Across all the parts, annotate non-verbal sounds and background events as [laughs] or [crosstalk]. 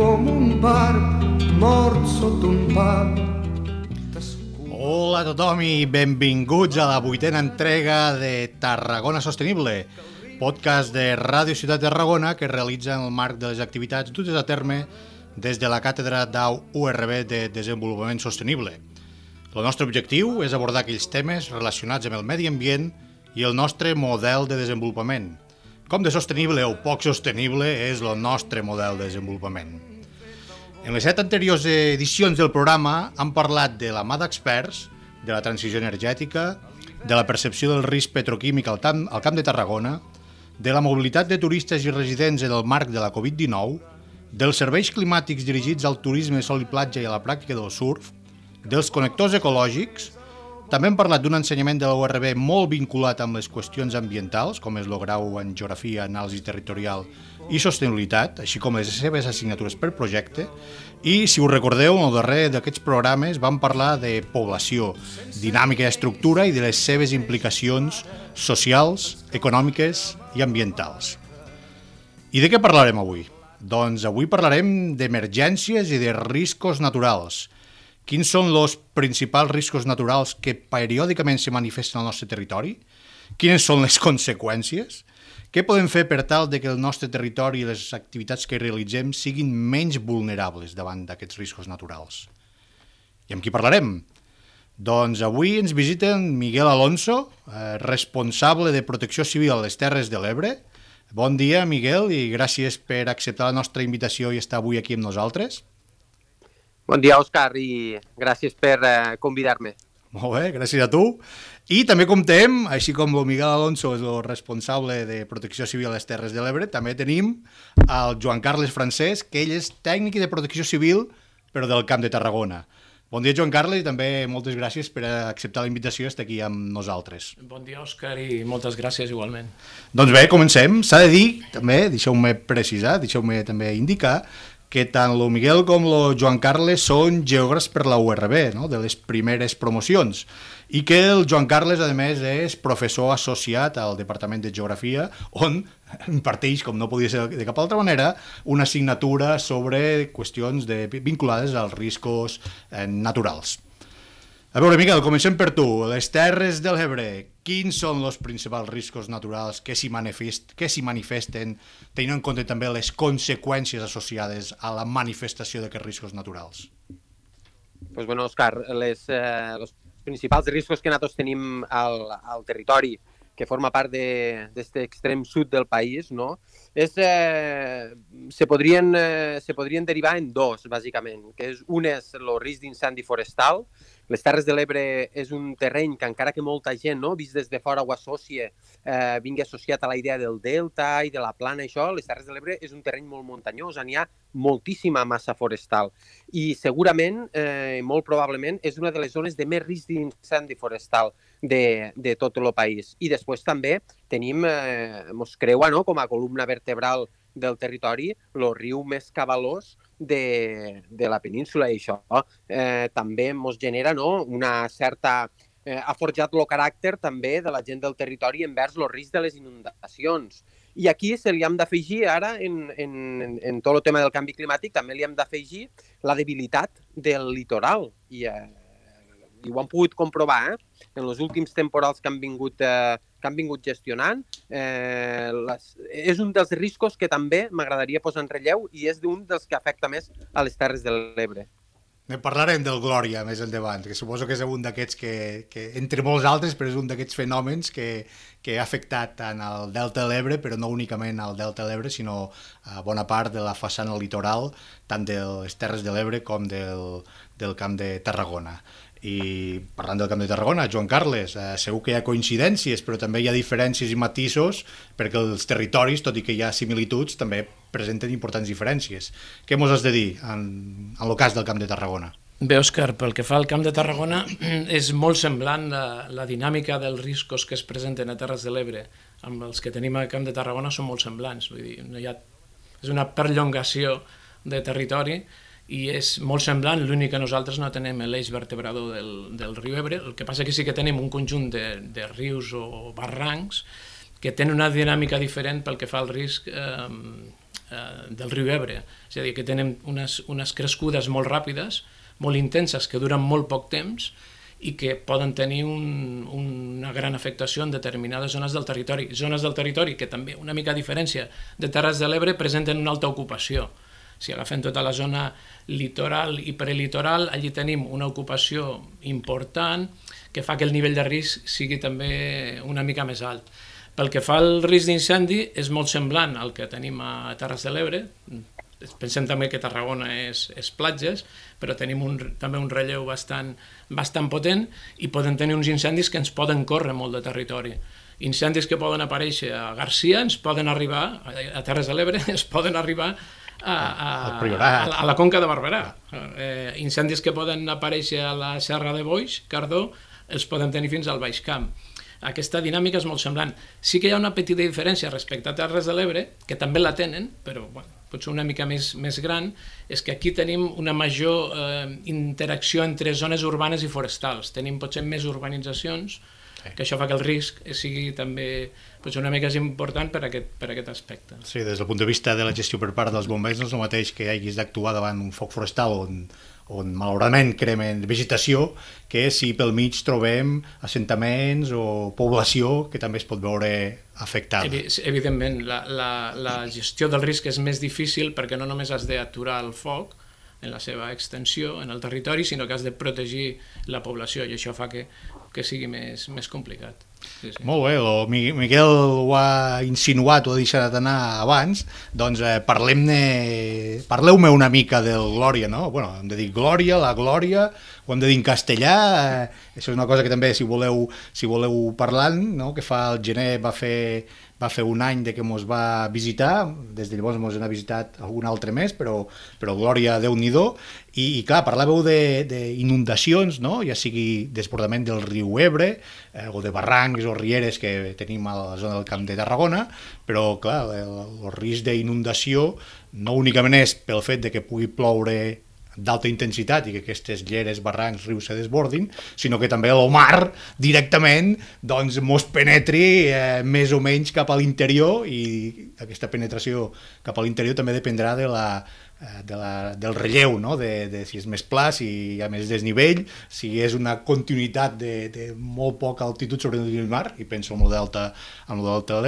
Com un barb mort sota un pap. Hola a tothom i benvinguts a la vuitena entrega de Tarragona Sostenible, podcast de Ràdio Ciutat de Tarragona que realitza en el marc de les activitats dutes a terme des de la Càtedra d'AU URB de Desenvolupament Sostenible. El nostre objectiu és abordar aquells temes relacionats amb el medi ambient i el nostre model de desenvolupament. Com de sostenible o poc sostenible és el nostre model de desenvolupament. En les set anteriors edicions del programa han parlat de la mà d'experts, de la transició energètica, de la percepció del risc petroquímic al, camp, al Camp de Tarragona, de la mobilitat de turistes i residents en el marc de la Covid-19, dels serveis climàtics dirigits al turisme, sol i platja i a la pràctica del surf, dels connectors ecològics, també hem parlat d'un ensenyament de la URB molt vinculat amb les qüestions ambientals, com és el grau en Geografia, Anàlisi Territorial i Sostenibilitat, així com les seves assignatures per projecte, i, si us recordeu, en el darrer d'aquests programes vam parlar de població, dinàmica i estructura i de les seves implicacions socials, econòmiques i ambientals. I de què parlarem avui? Doncs avui parlarem d'emergències i de riscos naturals. Quins són els principals riscos naturals que periòdicament se manifesten al nostre territori? Quines són les [laughs] conseqüències? Què podem fer per tal de que el nostre territori i les activitats que realitzem siguin menys vulnerables davant d'aquests riscos naturals? I amb qui parlarem? Doncs avui ens visiten Miguel Alonso, eh, responsable de Protecció Civil a les Terres de l'Ebre, Bon dia, Miguel, i gràcies per acceptar la nostra invitació i estar avui aquí amb nosaltres. Bon dia, Òscar, i gràcies per eh, convidar-me. Molt bé, gràcies a tu. I també comptem, així com el Miguel Alonso és el responsable de Protecció Civil a les Terres de l'Ebre, també tenim el Joan Carles Francesc, que ell és tècnic de Protecció Civil, però del Camp de Tarragona. Bon dia, Joan Carles, i també moltes gràcies per acceptar la invitació estar aquí amb nosaltres. Bon dia, Òscar, i moltes gràcies igualment. Doncs bé, comencem. S'ha de dir, també, deixeu-me precisar, deixeu-me també indicar, que tant el Miguel com el Joan Carles són geògrafs per la URB, no? de les primeres promocions, i que el Joan Carles, a més, és professor associat al Departament de Geografia, on [laughs] imparteix, com no podia ser de cap altra manera, una assignatura sobre qüestions de, vinculades als riscos eh, naturals. A veure, Miquel, comencem per tu. Les Terres de l'Ebre, quins són els principals riscos naturals que s'hi manifest, que manifesten, tenint en compte també les conseqüències associades a la manifestació d'aquests riscos naturals? Pues bueno, Òscar, les, eh, els principals riscos que nosaltres tenim al, al territori que forma part d'aquest extrem sud del país, no? és, eh, se, podrien, eh, se podrien derivar en dos, bàsicament, que és un és el risc d'incendi forestal, les Terres de l'Ebre és un terreny que encara que molta gent, no, vist des de fora ho associa, eh, vingui associat a la idea del delta i de la plana, això, les Terres de l'Ebre és un terreny molt muntanyós, on hi ha moltíssima massa forestal. I segurament, eh, molt probablement, és una de les zones de més risc d'incendi forestal de, de tot el país. I després també tenim, eh, mos creua no, com a columna vertebral del territori, el riu més cabalós de, de la península i això eh, també ens genera no, una certa... Eh, ha forjat el caràcter també de la gent del territori envers el risc de les inundacions. I aquí se li hem d'afegir ara, en, en, en tot el tema del canvi climàtic, també li hem d'afegir la debilitat del litoral. I, eh, i ho hem pogut comprovar, eh? En els últims temporals que han vingut eh, que han vingut gestionant. Eh, les, és un dels riscos que també m'agradaria posar en relleu i és un dels que afecta més a les Terres de l'Ebre. Ne parlarem del Glòria més endavant, que suposo que és un d'aquests que, que, entre molts altres, però és un d'aquests fenòmens que, que ha afectat tant al Delta de l'Ebre, però no únicament al Delta de l'Ebre, sinó a bona part de la façana litoral, tant de les Terres de l'Ebre com del, del Camp de Tarragona. I parlant del Camp de Tarragona, Joan Carles, eh, segur que hi ha coincidències, però també hi ha diferències i matisos perquè els territoris, tot i que hi ha similituds, també presenten importants diferències. Què mos has de dir en, en el cas del Camp de Tarragona? Bé, Òscar, pel que fa al Camp de Tarragona, [clears throat] és molt semblant la, la dinàmica dels riscos que es presenten a Terres de l'Ebre amb els que tenim al Camp de Tarragona són molt semblants. Vull dir, no hi ha, és una perllongació de territori i és molt semblant, l'únic que nosaltres no tenem l'eix vertebrador del, del riu Ebre, el que passa que sí que tenim un conjunt de, de rius o barrancs que tenen una dinàmica diferent pel que fa al risc eh, eh, del riu Ebre, és a dir, que tenen unes, unes crescudes molt ràpides, molt intenses que duren molt poc temps i que poden tenir un, una gran afectació en determinades zones del territori. Zones del territori que també, una mica diferència de Terres de l'Ebre, presenten una alta ocupació. Si agafem tota la zona litoral i prelitoral, allí tenim una ocupació important que fa que el nivell de risc sigui també una mica més alt. Pel que fa al risc d'incendi, és molt semblant al que tenim a Terres de l'Ebre, pensem també que Tarragona és, és platges, però tenim un, també un relleu bastant, bastant potent i poden tenir uns incendis que ens poden córrer molt de territori. Incendis que poden aparèixer a Garcia, ens poden arribar, a Terres de l'Ebre, [laughs] ens poden arribar a, a, a, a la Conca de Barberà. Eh, incendis que poden aparèixer a la Serra de Boix, Cardó, els poden tenir fins al Baix Camp aquesta dinàmica és molt semblant. Sí que hi ha una petita diferència respecte a Terres de l'Ebre, que també la tenen, però bueno, potser una mica més, més gran, és que aquí tenim una major eh, interacció entre zones urbanes i forestals. Tenim potser més urbanitzacions, que això fa que el risc sigui també potser una mica més important per aquest, per aquest aspecte. Sí, des del punt de vista de la gestió per part dels bombers no és el mateix que hagis d'actuar davant un foc forestal on on malauradament cremen vegetació, que si pel mig trobem assentaments o població que també es pot veure afectada. Evidentment, la, la, la gestió del risc és més difícil perquè no només has d'aturar el foc en la seva extensió en el territori, sinó que has de protegir la població i això fa que, que sigui més, més complicat. Sí, sí. Molt bé, el Miquel ho ha insinuat, ho ha deixat anar abans, doncs eh, parlem-ne, parleu-me una mica del Glòria, no? Bueno, hem de dir Glòria, la Glòria, ho hem de dir en castellà, eh, això és una cosa que també, si voleu, si voleu parlant, no? que fa el gener va fer va fer un any de que mos va visitar, des de llavors mos n'ha visitat algun altre mes, però, però Glòria, déu nhi i, i clar, parlàveu d'inundacions, no? ja sigui desbordament del riu Ebre, eh, o de barrancs o rieres que tenim a la zona del Camp de Tarragona, però clar, el, el risc d'inundació no únicament és pel fet de que pugui ploure d'alta intensitat i que aquestes lleres, barrancs, rius se desbordin, sinó que també el mar directament doncs, mos penetri eh, més o menys cap a l'interior i aquesta penetració cap a l'interior també dependrà de la, eh, de la, del relleu, no? de, de si és més pla, si hi ha més desnivell, si és una continuïtat de, de molt poca altitud sobre el mar, i penso en el delta, en el delta,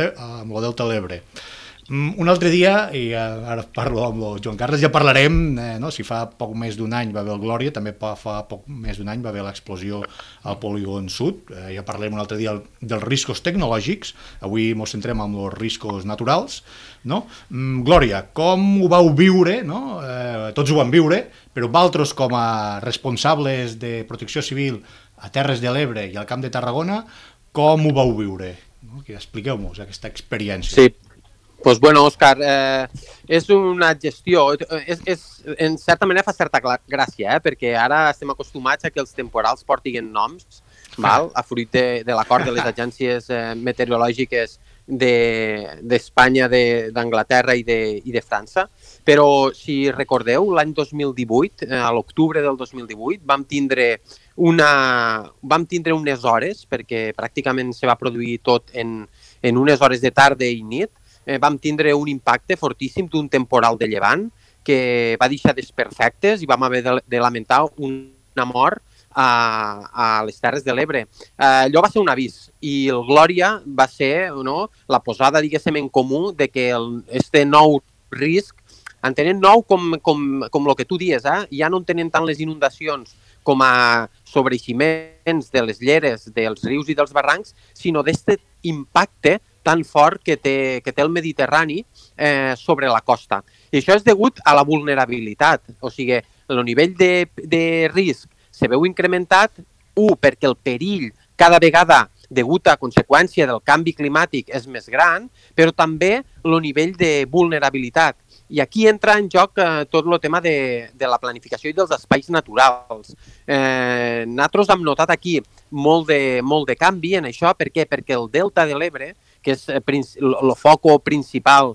en el delta l'Ebre. Mm, un altre dia, i ara parlo amb el Joan Carles, ja parlarem, eh, no? si fa poc més d'un any va haver el Glòria, també fa poc més d'un any va haver l'explosió al polígon sud, eh, ja parlarem un altre dia dels riscos tecnològics, avui ens centrem en els riscos naturals, no? Mm, Glòria, com ho vau viure, no? eh, tots ho vam viure, però vosaltres com a responsables de protecció civil a Terres de l'Ebre i al Camp de Tarragona, com ho vau viure? No? Expliqueu-nos aquesta experiència. Sí, pues bueno, Òscar, eh, és una gestió, és, és, en certa manera fa certa gràcia, eh, perquè ara estem acostumats a que els temporals portin noms, val? a fruit de, de l'acord de les agències eh, meteorològiques d'Espanya, de, d'Anglaterra i, de, i de França. Però, si recordeu, l'any 2018, eh, a l'octubre del 2018, vam tindre una, vam tindre unes hores, perquè pràcticament se va produir tot en, en unes hores de tarda i nit, eh, vam tindre un impacte fortíssim d'un temporal de llevant que va deixar desperfectes i vam haver de, de lamentar una mort a, a les Terres de l'Ebre. Eh, allò va ser un avís i el Glòria va ser no, la posada, diguéssim, en comú de que el, este nou risc, entenent nou com, com, com el que tu dies, eh? ja no tenen tant les inundacions com a sobreiximents de les lleres, dels rius i dels barrancs, sinó d'aquest impacte tan fort que té, que té el Mediterrani eh, sobre la costa. I això és degut a la vulnerabilitat, o sigui, el nivell de, de risc se veu incrementat, un, perquè el perill cada vegada degut a conseqüència del canvi climàtic és més gran, però també el nivell de vulnerabilitat. I aquí entra en joc eh, tot el tema de, de la planificació i dels espais naturals. Eh, nosaltres hem notat aquí molt de, molt de canvi en això. Per què? Perquè el delta de l'Ebre, que és el foco principal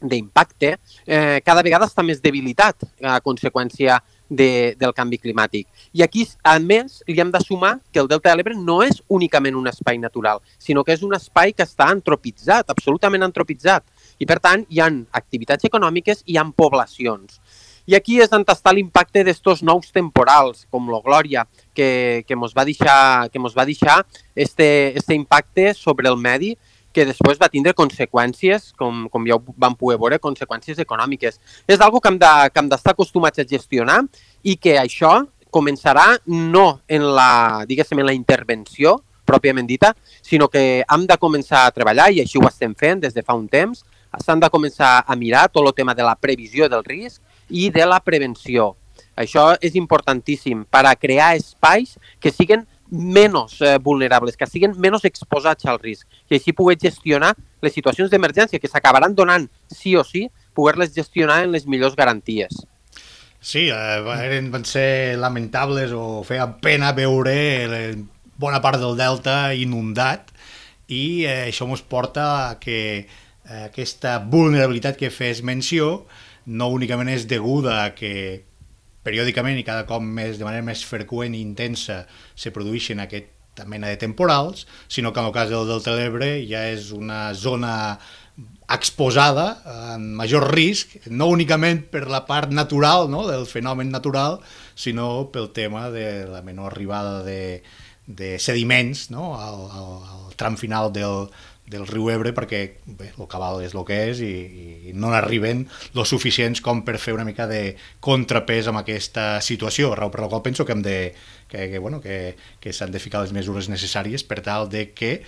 d'impacte, eh, cada vegada està més debilitat a conseqüència de, del canvi climàtic. I aquí, a més, li hem de sumar que el Delta de l'Ebre no és únicament un espai natural, sinó que és un espai que està antropitzat, absolutament antropitzat. I, per tant, hi han activitats econòmiques i hi han poblacions. I aquí és on està l'impacte d'estos nous temporals, com la Glòria, que, que va deixar, que mos va deixar este, este impacte sobre el medi que després va tindre conseqüències, com, com ja vam poder veure, conseqüències econòmiques. És algo que hem d'estar de, acostumats a gestionar i que això començarà no en la, diguéssim, en la intervenció pròpiament dita, sinó que hem de començar a treballar, i així ho estem fent des de fa un temps, s'han de començar a mirar tot el tema de la previsió del risc i de la prevenció. Això és importantíssim per a crear espais que siguen menys eh, vulnerables, que siguin menys exposats al risc i així poder gestionar les situacions d'emergència que s'acabaran donant sí o sí, poder-les gestionar en les millors garanties. Sí, eh, eren, van ser lamentables o feia pena veure bona part del delta inundat i eh, això ens porta a que eh, aquesta vulnerabilitat que fes menció no únicament és deguda a que periòdicament i cada cop més, de manera més freqüent i intensa se produeixen aquesta mena de temporals, sinó que en el cas del Delta de l'Ebre ja és una zona exposada en major risc, no únicament per la part natural, no?, del fenomen natural, sinó pel tema de la menor arribada de, de sediments no? al, al, al tram final del, del riu Ebre perquè bé, el cabal és el que és i, i no n'arriben lo suficients com per fer una mica de contrapès amb aquesta situació, raó per la qual penso que hem de que, que, bueno, que, que s'han de ficar les mesures necessàries per tal de que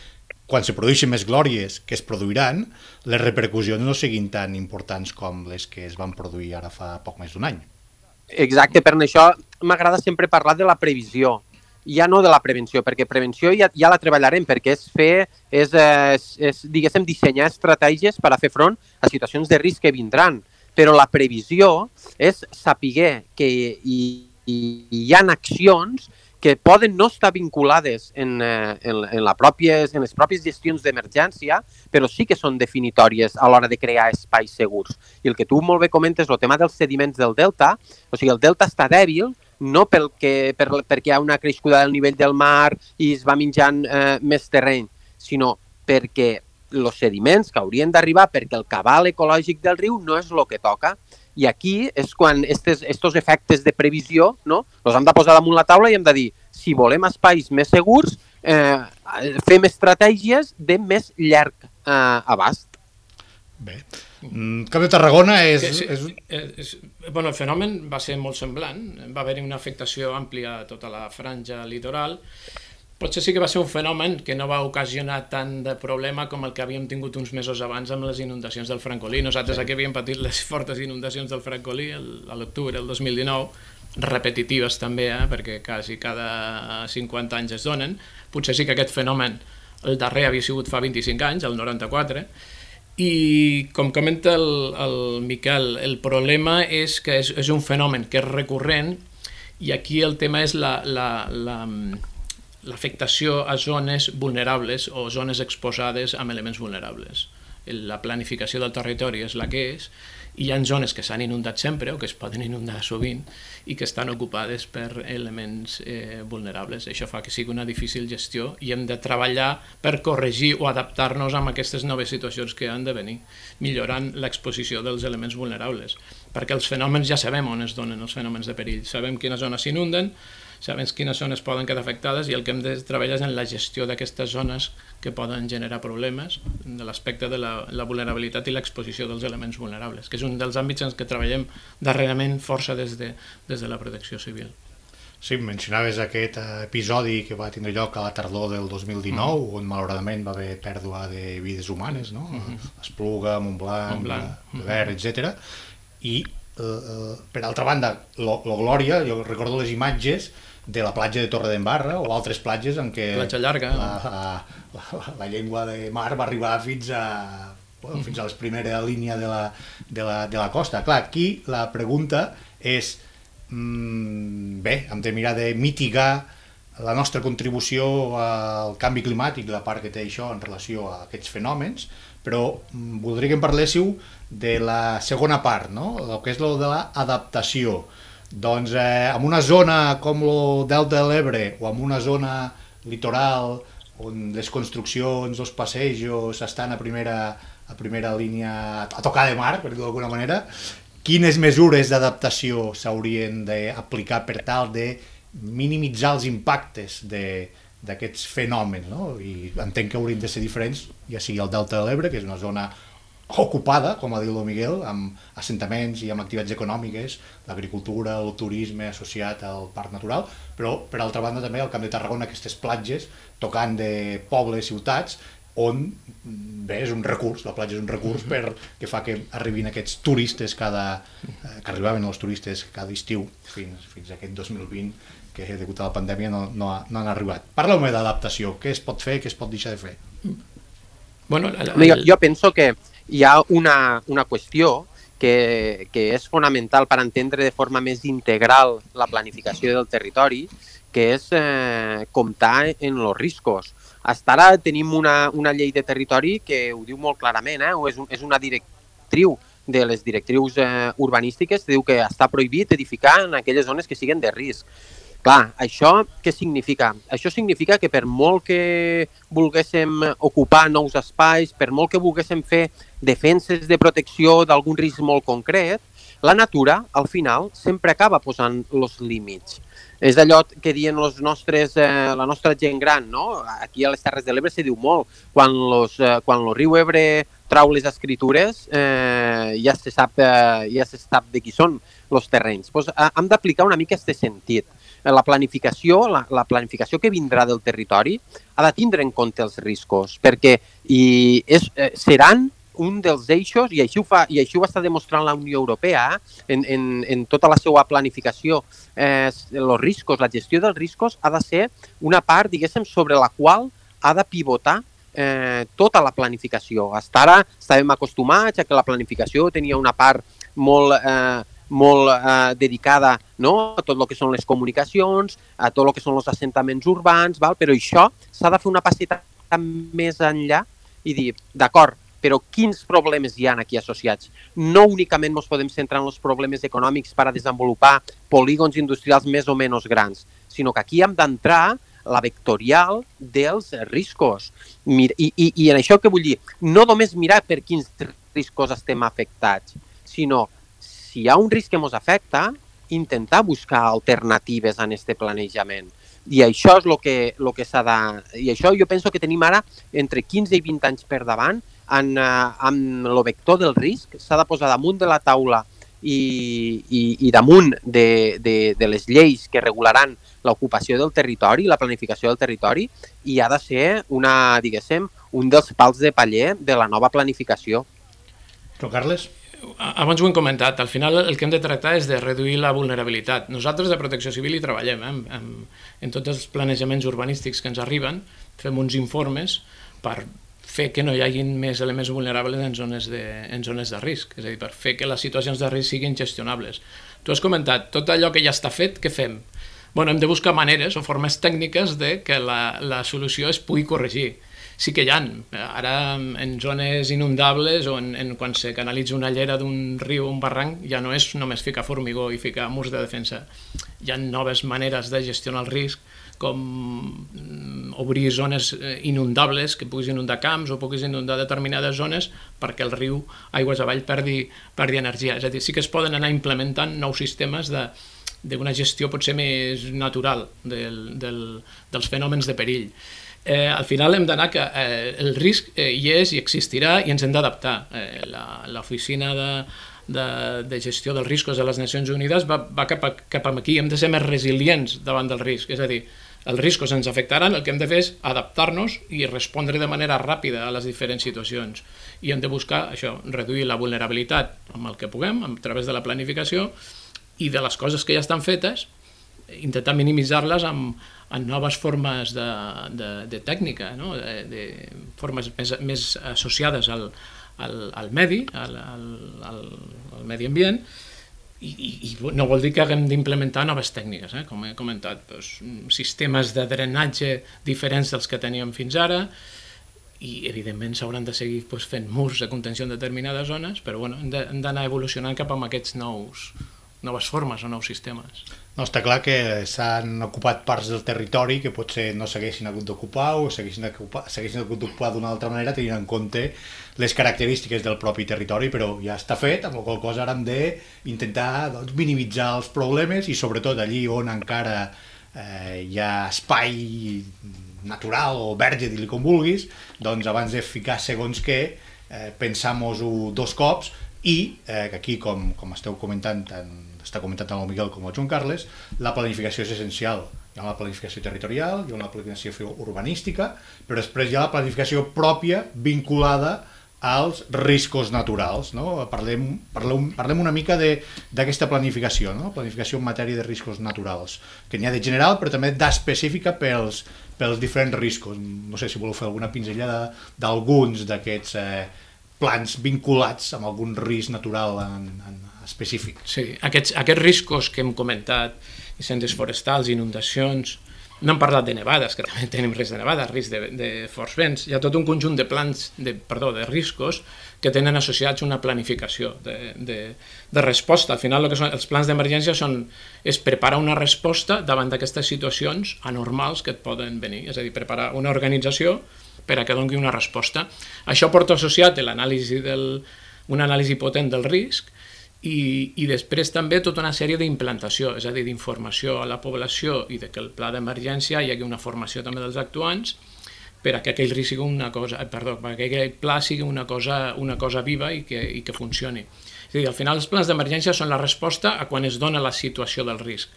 quan se produeixin més glòries que es produiran, les repercussions no siguin tan importants com les que es van produir ara fa poc més d'un any. Exacte, per això m'agrada sempre parlar de la previsió, ja no de la prevenció, perquè prevenció ja, ja la treballarem, perquè és fer, és, és, és diguéssim, dissenyar estratègies per a fer front a situacions de risc que vindran. Però la previsió és saber que hi, hi, hi ha accions que poden no estar vinculades en, eh, en, en, la pròpies, en les pròpies gestions d'emergència, però sí que són definitòries a l'hora de crear espais segurs. I el que tu molt bé comentes, el tema dels sediments del delta, o sigui, el delta està dèbil, no pel que, per, perquè hi ha una creixuda del nivell del mar i es va menjant eh, més terreny, sinó perquè els sediments que haurien d'arribar perquè el cabal ecològic del riu no és el que toca. I aquí és quan aquests efectes de previsió no, els hem de posar damunt la taula i hem de dir si volem espais més segurs, eh, fem estratègies de més llarg eh, abast. Bé, Mm, Camp de Tarragona és... Sí, és... És, és... Bueno, el fenomen va ser molt semblant, va haver-hi una afectació àmplia a tota la franja litoral, potser sí que va ser un fenomen que no va ocasionar tant de problema com el que havíem tingut uns mesos abans amb les inundacions del Francolí. Nosaltres sí. aquí havíem patit les [laughs] fortes inundacions del Francolí el, a l'octubre del 2019, repetitives també, eh, perquè quasi cada 50 anys es donen. Potser sí que aquest fenomen, el darrer havia sigut fa 25 anys, el 94, i com comenta el, el Miquel, el problema és que és, és un fenomen que és recurrent i aquí el tema és l'afectació la, la, a zones vulnerables o zones exposades amb elements vulnerables. La planificació del territori és la que és hi ha zones que s'han inundat sempre o que es poden inundar sovint i que estan ocupades per elements eh, vulnerables. Això fa que sigui una difícil gestió i hem de treballar per corregir o adaptar-nos a aquestes noves situacions que han de venir, millorant l'exposició dels elements vulnerables. Perquè els fenòmens ja sabem on es donen els fenòmens de perill, sabem quines zones s'inunden, sabem quines zones poden quedar afectades i el que hem de treballar és en la gestió d'aquestes zones que poden generar problemes de l'aspecte de la, la vulnerabilitat i l'exposició dels elements vulnerables, que és un dels àmbits en què treballem darrerament força des de, des de la protecció civil. Sí, mencionaves aquest episodi que va tindre lloc a la tardor del 2019, mm. on malauradament va haver pèrdua de vides humanes, no? Mm -hmm. Espluga, Montblanc, Montblanc. Ver, mm -hmm. etc. I, eh, eh, per altra banda, lo, lo Glòria, jo recordo les imatges, de la platja de Torredembarra o altres platges en què Platja llarga. la, la, la, la llengua de mar va arribar fins a bueno, fins a la primera línia de la, de, la, de la costa. Clar, aquí la pregunta és mm, bé, hem de mirar de mitigar la nostra contribució al canvi climàtic, la part que té això en relació a aquests fenòmens, però mm, voldria que em parléssiu de la segona part, no? el que és el de l'adaptació. Doncs eh, en una zona com el Delta de l'Ebre o en una zona litoral on les construccions, els passejos estan a primera, a primera línia, a tocar de mar, per dir d'alguna manera, quines mesures d'adaptació s'haurien d'aplicar per tal de minimitzar els impactes d'aquests fenòmens, no? I entenc que haurien de ser diferents, ja sigui el Delta de l'Ebre, que és una zona ocupada, com ha dit el Miguel, amb assentaments i amb activitats econòmiques, l'agricultura, el turisme associat al parc natural, però per altra banda també el Camp de Tarragona, aquestes platges, tocant de pobles, ciutats, on bé, és un recurs, la platja és un recurs per, que fa que arribin aquests turistes cada, eh, que arribaven els turistes cada estiu fins, fins a aquest 2020 que degut a la pandèmia no, no, ha, no han arribat. Parleu-me d'adaptació, què es pot fer, què es pot deixar de fer? Bueno, el, Jo, jo penso que hi ha una, una qüestió que, que és fonamental per entendre de forma més integral la planificació del territori, que és eh, comptar en els riscos. Hasta ara tenim una, una llei de territori que ho diu molt clarament, eh? és, un, és una directriu de les directrius eh, urbanístiques, diu que està prohibit edificar en aquelles zones que siguen de risc. Clar, això què significa? Això significa que per molt que volguéssim ocupar nous espais, per molt que volguéssim fer defenses de protecció d'algun risc molt concret, la natura, al final, sempre acaba posant els límits. És allò que diuen los nostres, eh, la nostra gent gran, no? Aquí a les Terres de l'Ebre se diu molt. Quan, los, eh, quan el riu Ebre trau les escritures, eh, ja, se sap, eh, ja se sap de qui són els terrenys. Pues, eh, hem d'aplicar una mica aquest sentit la planificació, la, la planificació que vindrà del territori ha de tindre en compte els riscos, perquè i és, eh, seran un dels eixos, i així ho, fa, i així ho està demostrant la Unió Europea en, en, en tota la seva planificació, eh, els riscos, la gestió dels riscos ha de ser una part, diguéssim, sobre la qual ha de pivotar eh, tota la planificació. Hasta ara estàvem acostumats a que la planificació tenia una part molt, eh, molt eh, dedicada no? a tot el que són les comunicacions, a tot el que són els assentaments urbans, val? però això s'ha de fer una passeta més enllà i dir, d'acord, però quins problemes hi ha aquí associats? No únicament ens podem centrar en els problemes econòmics per a desenvolupar polígons industrials més o menys grans, sinó que aquí hem d'entrar la vectorial dels riscos. I, i, I en això que vull dir, no només mirar per quins riscos estem afectats, sinó si hi ha un risc que ens afecta, intentar buscar alternatives en aquest planejament. I això és el que, lo que s'ha de... I això jo penso que tenim ara entre 15 i 20 anys per davant en, eh, en el vector del risc. S'ha de posar damunt de la taula i, i, i damunt de, de, de les lleis que regularan l'ocupació del territori, la planificació del territori, i ha de ser una, diguéssim, un dels pals de paller de la nova planificació. Però, Carles? Abans ho hem comentat, al final el que hem de tractar és de reduir la vulnerabilitat. Nosaltres de Protecció Civil hi treballem, eh? en, en tots els planejaments urbanístics que ens arriben, fem uns informes per fer que no hi hagin més elements vulnerables en zones de, en zones de risc, és a dir, per fer que les situacions de risc siguin gestionables. Tu has comentat, tot allò que ja està fet, què fem? Bueno, hem de buscar maneres o formes tècniques de que la, la solució es pugui corregir sí que hi ha. Ara, en zones inundables o en, en quan se canalitza una llera d'un riu o un barranc, ja no és només ficar formigó i ficar murs de defensa. Hi ha noves maneres de gestionar el risc, com mm, obrir zones eh, inundables, que puguis inundar camps o puguis inundar determinades zones perquè el riu aigües avall perdi, perdi energia. És a dir, sí que es poden anar implementant nous sistemes de, d'una gestió potser més natural del, del, dels fenòmens de perill eh, al final hem d'anar que eh, el risc eh, hi és i existirà i ens hem d'adaptar. Eh, L'oficina de, de, de gestió dels riscos de les Nacions Unides va, va cap, a, cap a aquí. Hem de ser més resilients davant del risc, és a dir, els riscos ens afectaran, el que hem de fer és adaptar-nos i respondre de manera ràpida a les diferents situacions. I hem de buscar això, reduir la vulnerabilitat amb el que puguem, a través de la planificació, i de les coses que ja estan fetes, intentar minimitzar-les amb, amb noves formes de, de, de tècnica, no? de, de formes més, més associades al, al, al medi, al, al, al medi ambient, i, i, i no vol dir que haguem d'implementar noves tècniques, eh? com he comentat, doncs, sistemes de drenatge diferents dels que teníem fins ara, i evidentment s'hauran de seguir doncs, fent murs de contenció en determinades zones, però bueno, hem d'anar evolucionant cap a aquests nous, noves formes o nous sistemes. No, està clar que s'han ocupat parts del territori que potser no s'haguessin hagut d'ocupar o s'haguessin hagut d'ocupar d'una altra manera tenint en compte les característiques del propi territori, però ja està fet, amb la qual cosa ara hem d'intentar doncs, minimitzar els problemes i sobretot allí on encara eh, hi ha espai natural o verge, dir-li com vulguis, doncs abans de ficar segons què, eh, pensam-ho dos cops i eh, aquí, com, com esteu comentant tant està comentat tant el Miguel com el Joan Carles, la planificació és essencial. Hi ha una planificació territorial, hi ha una planificació urbanística, però després hi ha la planificació pròpia vinculada als riscos naturals. No? Parlem, parlem, parlem una mica d'aquesta planificació, no? planificació en matèria de riscos naturals, que n'hi ha de general però també d'específica pels, pels diferents riscos. No sé si voleu fer alguna pinzellada d'alguns d'aquests eh, plans vinculats amb algun risc natural en, en, específic. Sí, aquests, aquests riscos que hem comentat, incendis forestals, inundacions, no hem parlat de nevades, que també tenim risc de nevades, risc de, de forts vents. Hi ha tot un conjunt de plans, de, perdó, de riscos que tenen associats una planificació de, de, de resposta. Al final, el que són, els plans d'emergència són és preparar una resposta davant d'aquestes situacions anormals que et poden venir. És a dir, preparar una organització per a que doni una resposta. Això porta associat l'anàlisi del, una anàlisi potent del risc i, i després també tota una sèrie d'implantació, és a dir, d'informació a la població i de que el pla d'emergència hi hagi una formació també dels actuants per a que aquell risc sigui una cosa, eh, perdó, perquè aquell pla sigui una cosa, una cosa viva i que, i que funcioni. És a dir, al final els plans d'emergència són la resposta a quan es dona la situació del risc.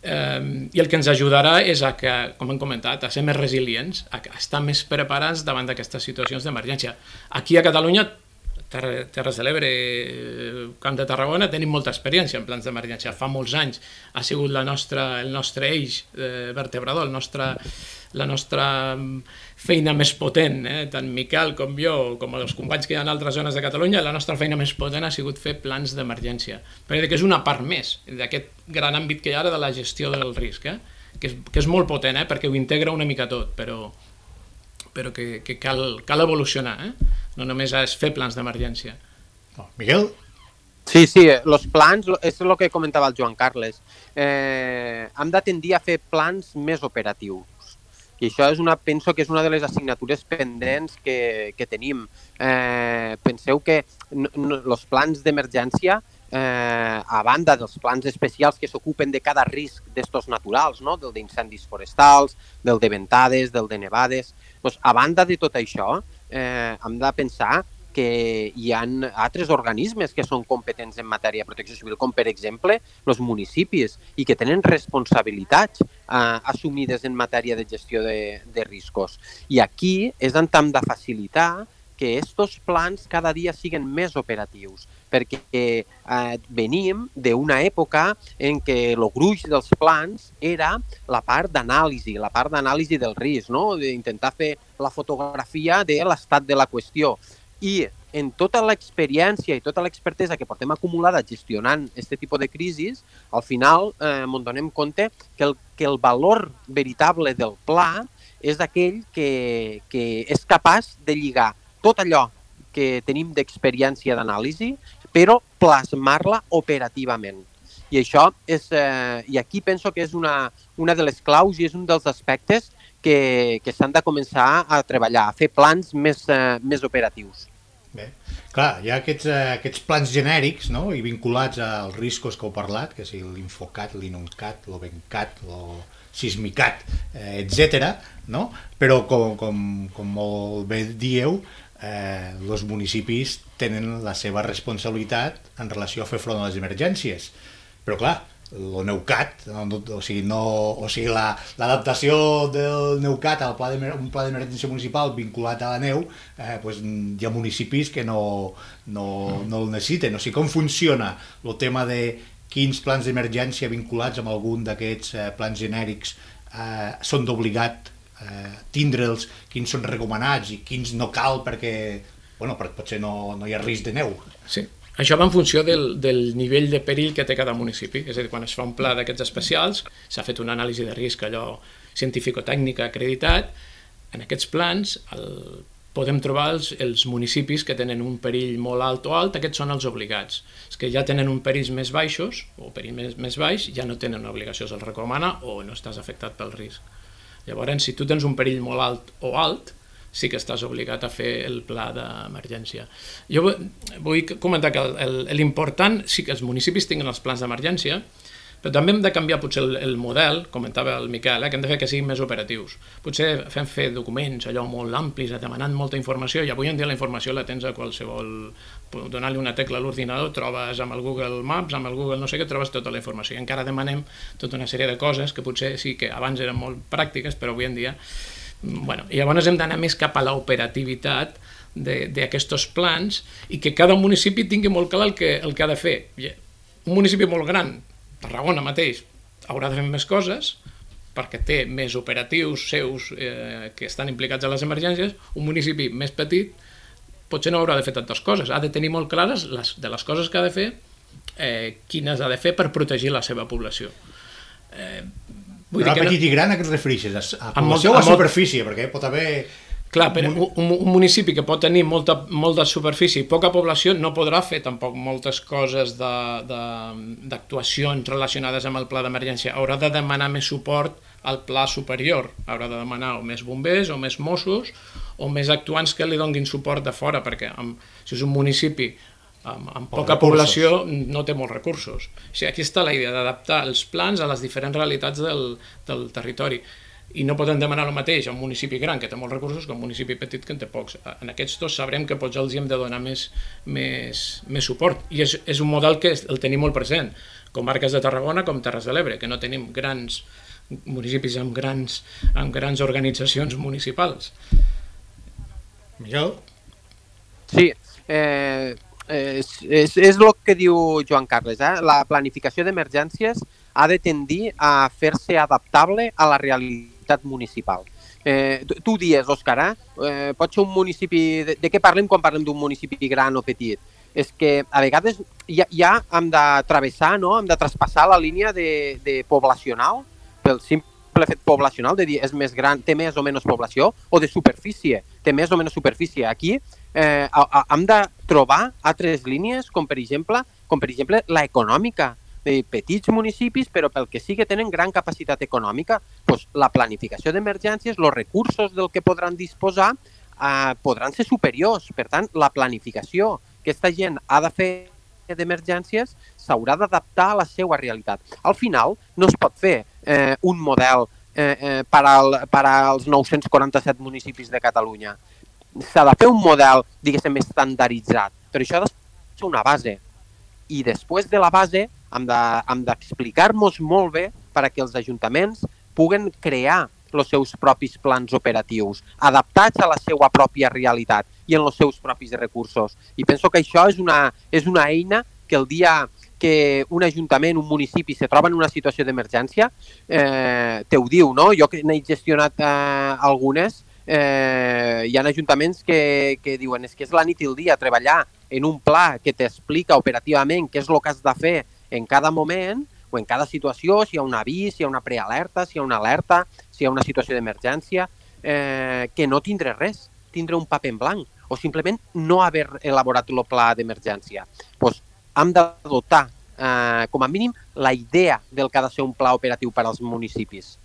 Eh, I el que ens ajudarà és a que, com hem comentat, a ser més resilients, a estar més preparats davant d'aquestes situacions d'emergència. Aquí a Catalunya Terres de l'Ebre, Camp de Tarragona, tenim molta experiència en plans d'emergència. Fa molts anys ha sigut la nostra, el nostre eix eh, vertebrador, el nostre, la nostra feina més potent, eh? tant Miquel com jo, com els companys que hi ha en altres zones de Catalunya, la nostra feina més potent ha sigut fer plans d'emergència. Perquè és una part més d'aquest gran àmbit que hi ha ara de la gestió del risc, eh? que, és, que és molt potent, eh? perquè ho integra una mica tot, però, però que, que cal, cal evolucionar. Eh? No només és fer plans d'emergència. Oh, Miguel? Sí, sí, els plans, és el que comentava el Joan Carles. Eh, hem de tendir a fer plans més operatius. I això és una, penso que és una de les assignatures pendents que, que tenim. Eh, penseu que els plans d'emergència, eh, a banda dels plans especials que s'ocupen de cada risc d'estos naturals, no? del d'incendis forestals, del de ventades, del de nevades, doncs, a banda de tot això, eh, hem de pensar que hi ha altres organismes que són competents en matèria de protecció civil, com per exemple els municipis, i que tenen responsabilitats eh, assumides en matèria de gestió de, de riscos. I aquí és on hem de facilitar que aquests plans cada dia siguin més operatius, perquè eh, venim d'una època en què el gruix dels plans era la part d'anàlisi, la part d'anàlisi del risc, no? d'intentar fer la fotografia de l'estat de la qüestió. I en tota l'experiència i tota l'expertesa que portem acumulada gestionant aquest tipus de crisis, al final eh, ens donem compte que el, que el valor veritable del pla és aquell que, que és capaç de lligar tot allò que tenim d'experiència d'anàlisi, però plasmar-la operativament. I això és, eh, i aquí penso que és una, una de les claus i és un dels aspectes que, que s'han de començar a treballar, a fer plans més, eh, més operatius. Bé, clar, hi ha aquests, eh, aquests plans genèrics no? i vinculats als riscos que heu parlat, que sigui l'Infocat, l'Inuncat, l'Obencat, el Sismicat, eh, etc. No? Però com, com, com molt bé dieu, eh, els municipis tenen la seva responsabilitat en relació a fer front a les emergències. Però clar, el Neucat, o sigui, no, o sigui l'adaptació la, del Neucat al pla de, un pla d'emergència municipal vinculat a la neu, eh, pues, hi ha municipis que no, no, no el necessiten. O sigui, com funciona el tema de quins plans d'emergència vinculats amb algun d'aquests eh, plans genèrics eh, són d'obligat eh, tindre'ls, quins són recomanats i quins no cal perquè, bueno, perquè potser no, no hi ha risc de neu. Sí. Això va en funció del, del nivell de perill que té cada municipi. És a dir, quan es fa un pla d'aquests especials, s'ha fet una anàlisi de risc allò científico-tècnica acreditat, en aquests plans el, podem trobar els, els municipis que tenen un perill molt alt o alt, aquests són els obligats. Els que ja tenen un perill més baixos, o perill més, més baix, ja no tenen una obligació, se'ls recomana o no estàs afectat pel risc. Llavors, si tu tens un perill molt alt o alt, sí que estàs obligat a fer el pla d'emergència. Jo vull comentar que l'important sí que els municipis tinguin els plans d'emergència, però també hem de canviar potser el, el model, comentava el Miquel, eh, que hem de fer que siguin més operatius. Potser fem fer documents allò molt amplis, demanant molta informació, i avui en dia la informació la tens a qualsevol... Donar-li una tecla a l'ordinador, trobes amb el Google Maps, amb el Google no sé què, trobes tota la informació. I encara demanem tota una sèrie de coses que potser sí que abans eren molt pràctiques, però avui en dia... Bueno, i llavors hem d'anar més cap a l'operativitat d'aquests plans i que cada municipi tingui molt clar el que, el que ha de fer. Un municipi molt gran, Tarragona mateix haurà de fer més coses perquè té més operatius seus eh, que estan implicats a les emergències, un municipi més petit potser no haurà de fer tantes coses, ha de tenir molt clares les, de les coses que ha de fer, eh, quines ha de fer per protegir la seva població. Eh, vull dir que petit no... i gran a què et refereixes? A, a població molt, o a superfície? Perquè pot haver Clar, però un, un municipi que pot tenir molta, molta superfície i poca població no podrà fer tampoc moltes coses d'actuacions relacionades amb el pla d'emergència. Haurà de demanar més suport al pla superior. Haurà de demanar o més bombers o més Mossos o més actuants que li donguin suport de fora, perquè amb, si és un municipi amb, amb poca població no té molts recursos. O sigui, aquí està la idea d'adaptar els plans a les diferents realitats del, del territori i no podem demanar el mateix a un municipi gran que té molts recursos que a un municipi petit que en té pocs. En aquests dos sabrem que potser els hi hem de donar més, més, més suport i és, és un model que el tenim molt present, com Marques de Tarragona com Terres de l'Ebre, que no tenim grans municipis amb grans, amb grans organitzacions municipals. Miguel? Sí, eh, és, és, és el que diu Joan Carles, eh? la planificació d'emergències ha de tendir a fer-se adaptable a la realitat municipal. Eh, tu, tu dies, Òscar, eh? eh? pot ser un municipi... De, de què parlem quan parlem d'un municipi gran o petit? És que a vegades ja, ja hem de travessar, no? hem de traspassar la línia de, de poblacional pel simple fet poblacional, de dir és més gran, té més o menys població, o de superfície, té més o menys superfície. Aquí eh, hem de trobar altres línies, com per exemple, com per exemple la econòmica, de petits municipis, però pel que sí que tenen gran capacitat econòmica, doncs la planificació d'emergències, els recursos del que podran disposar eh, podran ser superiors. Per tant, la planificació que aquesta gent ha de fer d'emergències s'haurà d'adaptar a la seva realitat. Al final, no es pot fer eh, un model eh, eh, per, al, per als 947 municipis de Catalunya. S'ha de fer un model, diguéssim, estandarditzat, però això ha de ser una base. I després de la base hem d'explicar-nos de, molt bé perquè els ajuntaments puguen crear els seus propis plans operatius, adaptats a la seva pròpia realitat i en els seus propis recursos. I penso que això és una, és una eina que el dia que un ajuntament, un municipi se troba en una situació d'emergència, eh, te ho diu, no? Jo que n'he gestionat eh, algunes, eh, hi ha ajuntaments que, que diuen és que és la nit i el dia treballar en un pla que t'explica operativament què és el que has de fer en cada moment o en cada situació, si hi ha un avís, si hi ha una prealerta, si hi ha una alerta, si hi ha una situació d'emergència, eh, que no tindre res, tindre un paper en blanc o simplement no haver elaborat el pla d'emergència. Pues, hem de dotar, eh, com a mínim, la idea del que ha de ser un pla operatiu per als municipis.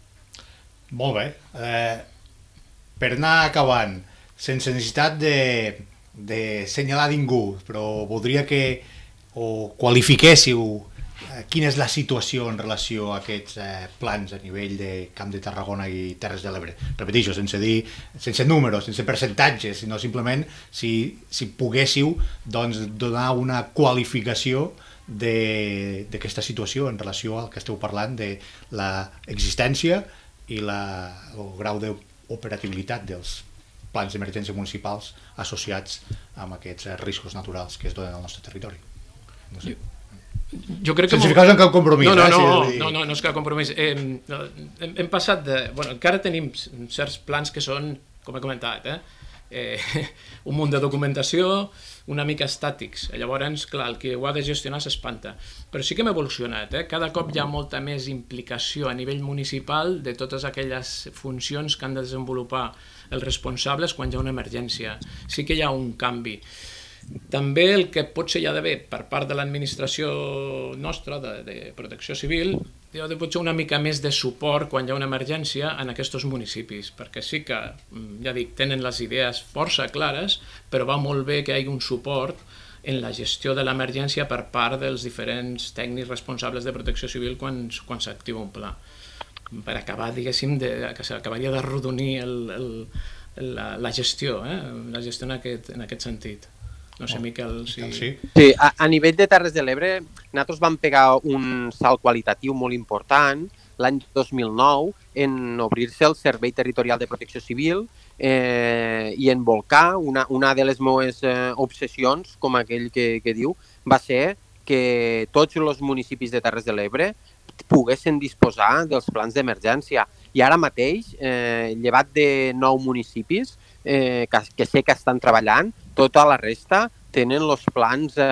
Molt bé. Eh, per anar acabant, sense necessitat de, de senyalar ningú, però voldria que o qualifiquéssiu Eh, quina és la situació en relació a aquests eh, plans a nivell de Camp de Tarragona i Terres de l'Ebre? Repeteixo, sense dir, sense números, sense percentatges, sinó simplement si, si poguéssiu doncs, donar una qualificació d'aquesta situació en relació al que esteu parlant de l'existència i la, el grau d'operativitat dels plans d'emergència municipals associats amb aquests riscos naturals que es donen al nostre territori. No sé. jo crec que... Sense ficar-nos en cap compromís. No, no, eh? no, Sí, no, no, no és cap compromís. Eh, hem, hem passat de... Bueno, encara tenim certs plans que són, com he comentat, eh? eh, [laughs] un munt de documentació una mica estàtics. Llavors, clar, el que ho ha de gestionar s'espanta. Però sí que hem evolucionat. Eh? Cada cop hi ha molta més implicació a nivell municipal de totes aquelles funcions que han de desenvolupar els responsables quan hi ha una emergència. Sí que hi ha un canvi. També el que potser hi ha d'haver per part de l'administració nostra, de, de protecció civil, hi ha de potser una mica més de suport quan hi ha una emergència en aquests municipis, perquè sí que, mm, ja dic, tenen les idees força clares, però va molt bé que hi hagi un suport en la gestió de l'emergència per part dels diferents tècnics responsables de protecció civil quan, quan s'activa un pla. Per acabar, diguéssim, de, que s'acabaria de rodonir el, el, la, la gestió, eh? la gestió en aquest, en aquest sentit. No sé, Miquel, si... Sí. Sí, a, a nivell de Terres de l'Ebre, nosaltres vam pegar un salt qualitatiu molt important l'any 2009 en obrir-se el Servei Territorial de Protecció Civil eh, i en volcar una, una de les meves eh, obsessions, com aquell que, que diu, va ser que tots els municipis de Terres de l'Ebre poguessin disposar dels plans d'emergència. I ara mateix, eh, llevat de nou municipis eh, que, que sé que estan treballant, tota la resta tenen els plans eh,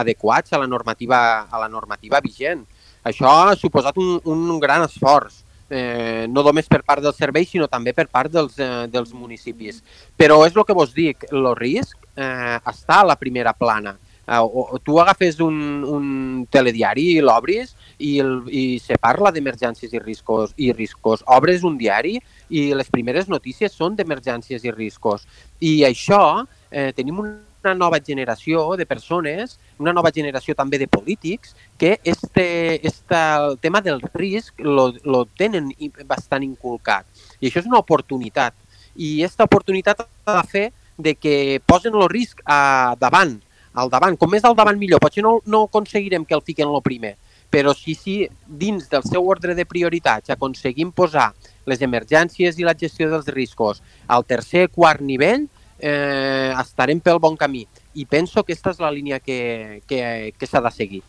adequats a la normativa a la normativa vigent. Això ha suposat un, un gran esforç, eh, no només per part del servei, sinó també per part dels, eh, dels municipis. Però és el que vos dic, el risc eh, està a la primera plana. Eh, o, tu agafes un, un telediari i l'obris i, el, i se parla d'emergències i riscos, i riscos. Obres un diari i les primeres notícies són d'emergències i riscos. I això eh, tenim una nova generació de persones, una nova generació també de polítics, que este, este, el tema del risc lo, lo tenen bastant inculcat. I això és una oportunitat. I aquesta oportunitat ha de fer de que posen el risc a davant, al davant. Com més al davant millor. Potser no, no aconseguirem que el fiquen el primer, però sí, sí, dins del seu ordre de prioritats aconseguim posar les emergències i la gestió dels riscos al tercer, quart nivell, eh, estarem pel bon camí. I penso que aquesta és la línia que, que, que s'ha de seguir.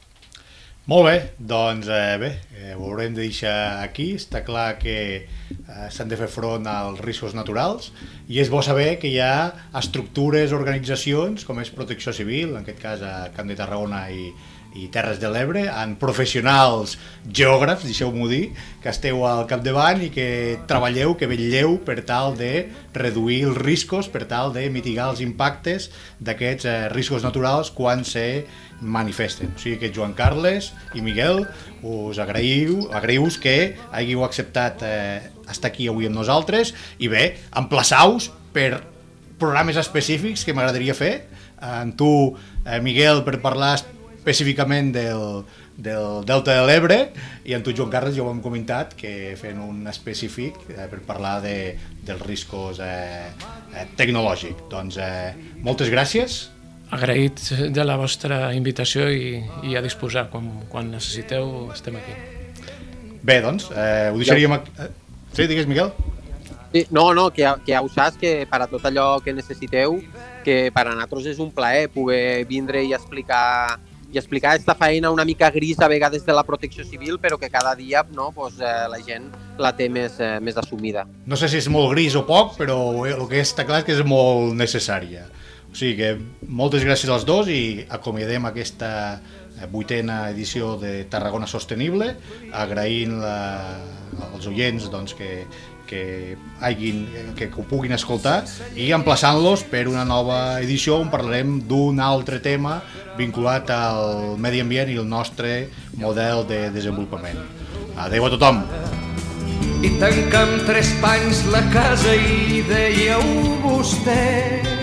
Molt bé, doncs eh, bé, eh, ho haurem de deixar aquí. Està clar que eh, s'han de fer front als riscos naturals i és bo saber que hi ha estructures, organitzacions, com és Protecció Civil, en aquest cas a Camp de Tarragona i, i Terres de l'Ebre, en professionals geògrafs, deixeu-m'ho dir, que esteu al capdavant i que treballeu, que vetlleu per tal de reduir els riscos, per tal de mitigar els impactes d'aquests eh, riscos naturals quan se manifesten. O sigui que Joan Carles i Miguel us agraïu, agraïu que hàgiu acceptat eh, estar aquí avui amb nosaltres i bé, emplaçaus per programes específics que m'agradaria fer amb tu, eh, Miguel, per parlar específicament del, del Delta de l'Ebre i amb tu, Joan Carles, ja ho hem comentat que fent un específic eh, per parlar de, dels riscos eh, eh. Doncs eh, moltes gràcies. Agraït de la vostra invitació i, i a disposar. Quan, quan necessiteu, estem aquí. Bé, doncs, eh, ho deixaríem... Aquí. Eh, sí, digues, Miquel. Sí, no, no, que, que ja ho saps, que per a tot allò que necessiteu, que per a nosaltres és un plaer poder vindre i explicar i explicar aquesta feina una mica gris a vegades de la protecció civil, però que cada dia no, pues, eh, la gent la té més, eh, més assumida. No sé si és molt gris o poc, però el que està clar és que és molt necessària. O sigui que moltes gràcies als dos i acomiadem aquesta eh, vuitena edició de Tarragona Sostenible, agraint la, als oients doncs, que, que, hagin, que, ho puguin escoltar i emplaçant-los per una nova edició on parlarem d'un altre tema vinculat al medi ambient i el nostre model de desenvolupament. Adéu a tothom! I tancam tres panys la casa i dèieu vostè